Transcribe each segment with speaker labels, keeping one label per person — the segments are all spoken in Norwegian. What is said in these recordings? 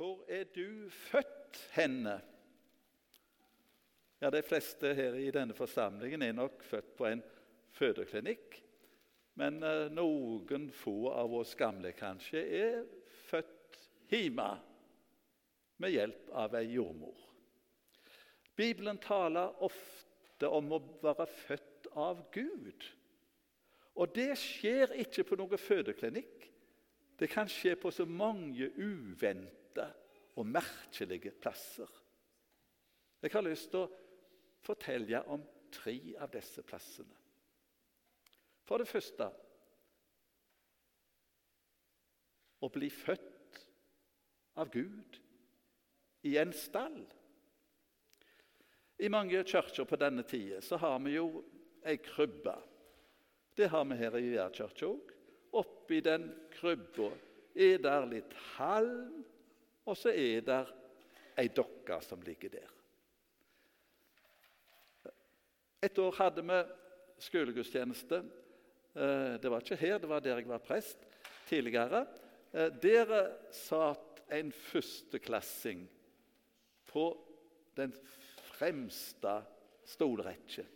Speaker 1: Hvor er du født henne? Ja, De fleste her i denne forsamlingen er nok født på en fødeklinikk. Men eh, noen få av oss gamle kanskje er født hjemme med hjelp av ei jordmor. Bibelen taler ofte om å være født av Gud. Og det skjer ikke på noen fødeklinikk. Det kan skje på så mange uventa og merkelige plasser. Jeg har lyst til å fortelle om tre av disse plassene. For det første å bli født av Gud i en stall. I mange kirker på denne tida har vi jo ei krybbe. Det har vi her i Gjerdkirka òg. Oppi den krybba er der litt halm, og så er der ei dokke som ligger der. Et år hadde vi skolegudstjeneste. Eh, det var ikke her, det var der jeg var prest tidligere. Eh, der satt en førsteklassing på den fremste stolrekke.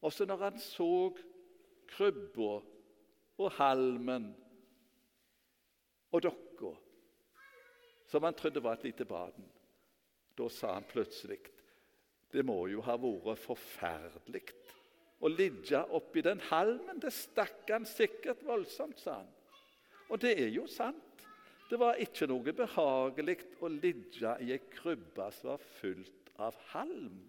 Speaker 1: Og så når han så krybba og halmen og dokka, som han trodde var et lite baden, da sa han plutselig det må jo ha vært forferdelig å ligge oppi den halmen. Det stakk han sikkert voldsomt, sa han. Og det er jo sant. Det var ikke noe behagelig å ligge i ei krybbe som var fullt av halm.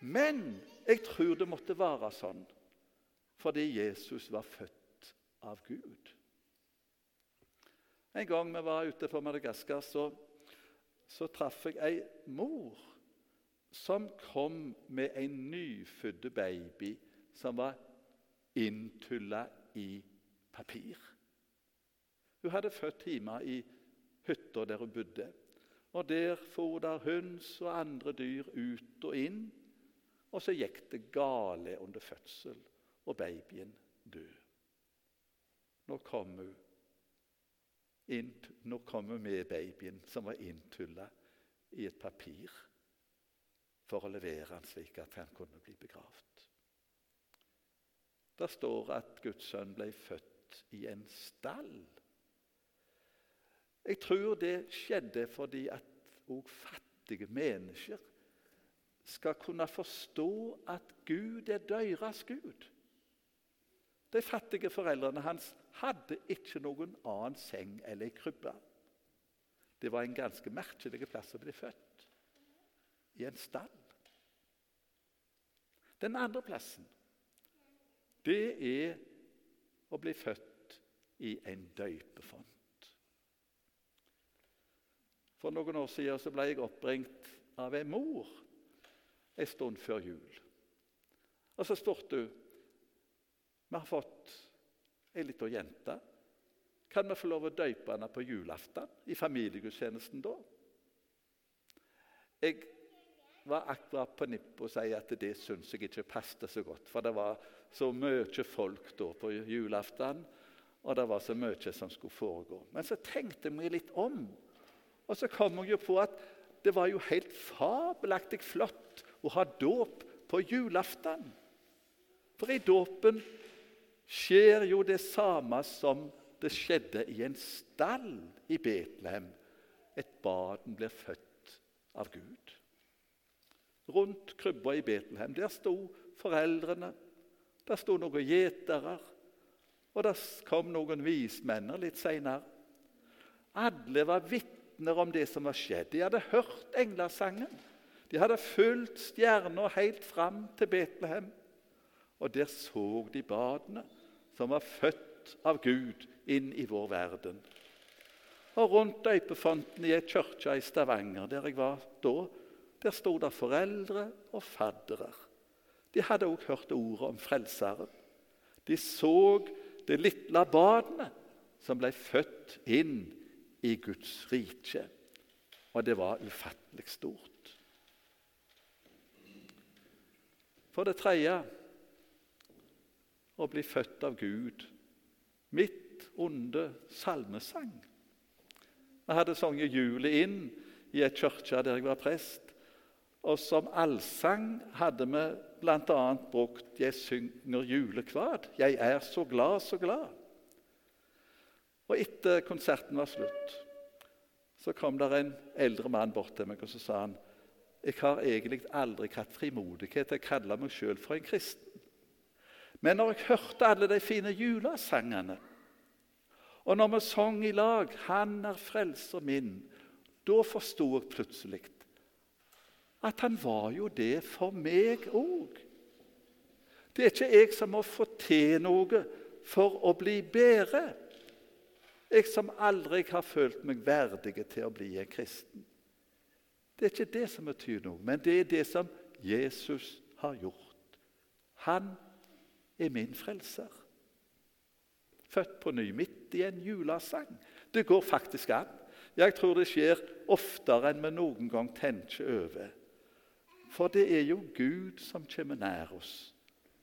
Speaker 1: Men jeg tror det måtte være sånn fordi Jesus var født av Gud. En gang vi var ute på Madagaskar, så, så traff jeg ei mor som kom med en nyfødt baby som var inntulla i papir. Hun hadde født hjemme i hytta der hun bodde. Og Der for der høns og andre dyr ut og inn. Og så gikk det gale under fødsel, og babyen død. Nå kom hun, nå kom hun med babyen som var inntulla i et papir for å levere han slik at han kunne bli begravd. Det står at Guds sønn ble født i en stall. Jeg tror det skjedde fordi at òg fattige mennesker skal kunne forstå at Gud er deres Gud. De fattige foreldrene hans hadde ikke noen annen seng eller krybbe. Det var en ganske merkelig plass å bli født i en stall. Den andre plassen, det er å bli født i en døypefont. For noen år siden så ble jeg oppringt av en mor en stund før jul. Og så spurte hun vi har fått ei lita jente. Kan vi få lov å døype henne på julaften i familiegudstjenesten da? Jeg var akkurat på nippet å si at det syns jeg ikke passet så godt. For det var så mye folk da på julaften, og det var så mye som skulle foregå. Men så tenkte jeg meg litt om, og så kom jeg jo på at det var jo helt fabelaktig flott å ha dåp på julaften. For i dåpen skjer jo det samme som det skjedde i en stall i Betlehem. Et barn blir født av Gud rundt krybba i Betlehem. Der sto foreldrene, der sto noen gjetere, og der kom noen vismenn litt seinere. Alle var vitner om det som var skjedd. De hadde hørt englesangen. De hadde fulgt stjerna helt fram til Betlehem. Og der så de badene som var født av Gud inn i vår verden. Og rundt døypefonten i ei kirke i Stavanger, der jeg var da, der sto det foreldre og faddere. De hadde også hørt ordet om Frelseren. De så det lille barnet som ble født inn i Guds rike. Og det var ufattelig stort. For det tredje å bli født av Gud Mitt onde salmesang. Vi hadde sunget 'Julet inn' i et kirke der jeg var prest. Og som allsang hadde vi bl.a. brukt 'Jeg synger julekvad'. 'Jeg er så glad, så glad'. Og etter konserten var slutt, så kom der en eldre mann bort til meg og så sa han, 'Jeg har egentlig aldri hatt frimodighet til å kalle meg sjøl for en kristen.' Men når jeg hørte alle de fine julesangene, og når vi sang i lag 'Han er frelser min', da forsto jeg plutselig at han var jo det for meg òg. Det er ikke jeg som må få til noe for å bli bedre. Jeg som aldri har følt meg verdig til å bli en kristen. Det er ikke det som betyr noe, men det er det som Jesus har gjort. Han er min frelser. Født på ny, midt i en julesang. Det går faktisk an. Jeg tror det skjer oftere enn vi noen gang tenker over. For det er jo Gud som kommer nær oss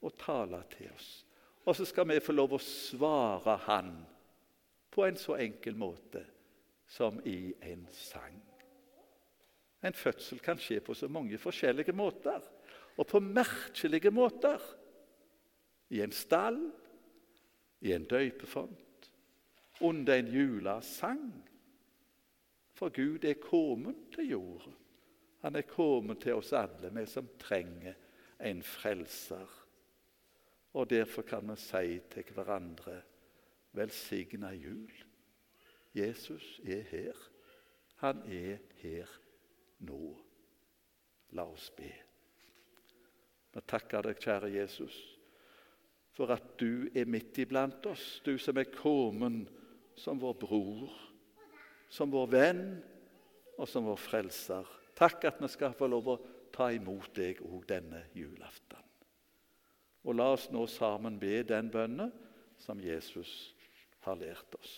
Speaker 1: og taler til oss. Og så skal vi få lov å svare Han på en så enkel måte som i en sang. En fødsel kan skje på så mange forskjellige måter, og på merkelige måter. I en stall, i en døypefont, under en julesang for Gud er kommet til jorda. Han er kommet til oss alle, vi som trenger en frelser. Og Derfor kan vi si til hverandre velsigna jul. Jesus er her. Han er her nå. La oss be. Vi takker deg, kjære Jesus, for at du er midt iblant oss, du som er kommet som vår bror som vår venn og som vår frelser. Takk at vi skal få lov å ta imot deg òg denne julaften. Og la oss nå sammen be den bønnen som Jesus har lært oss.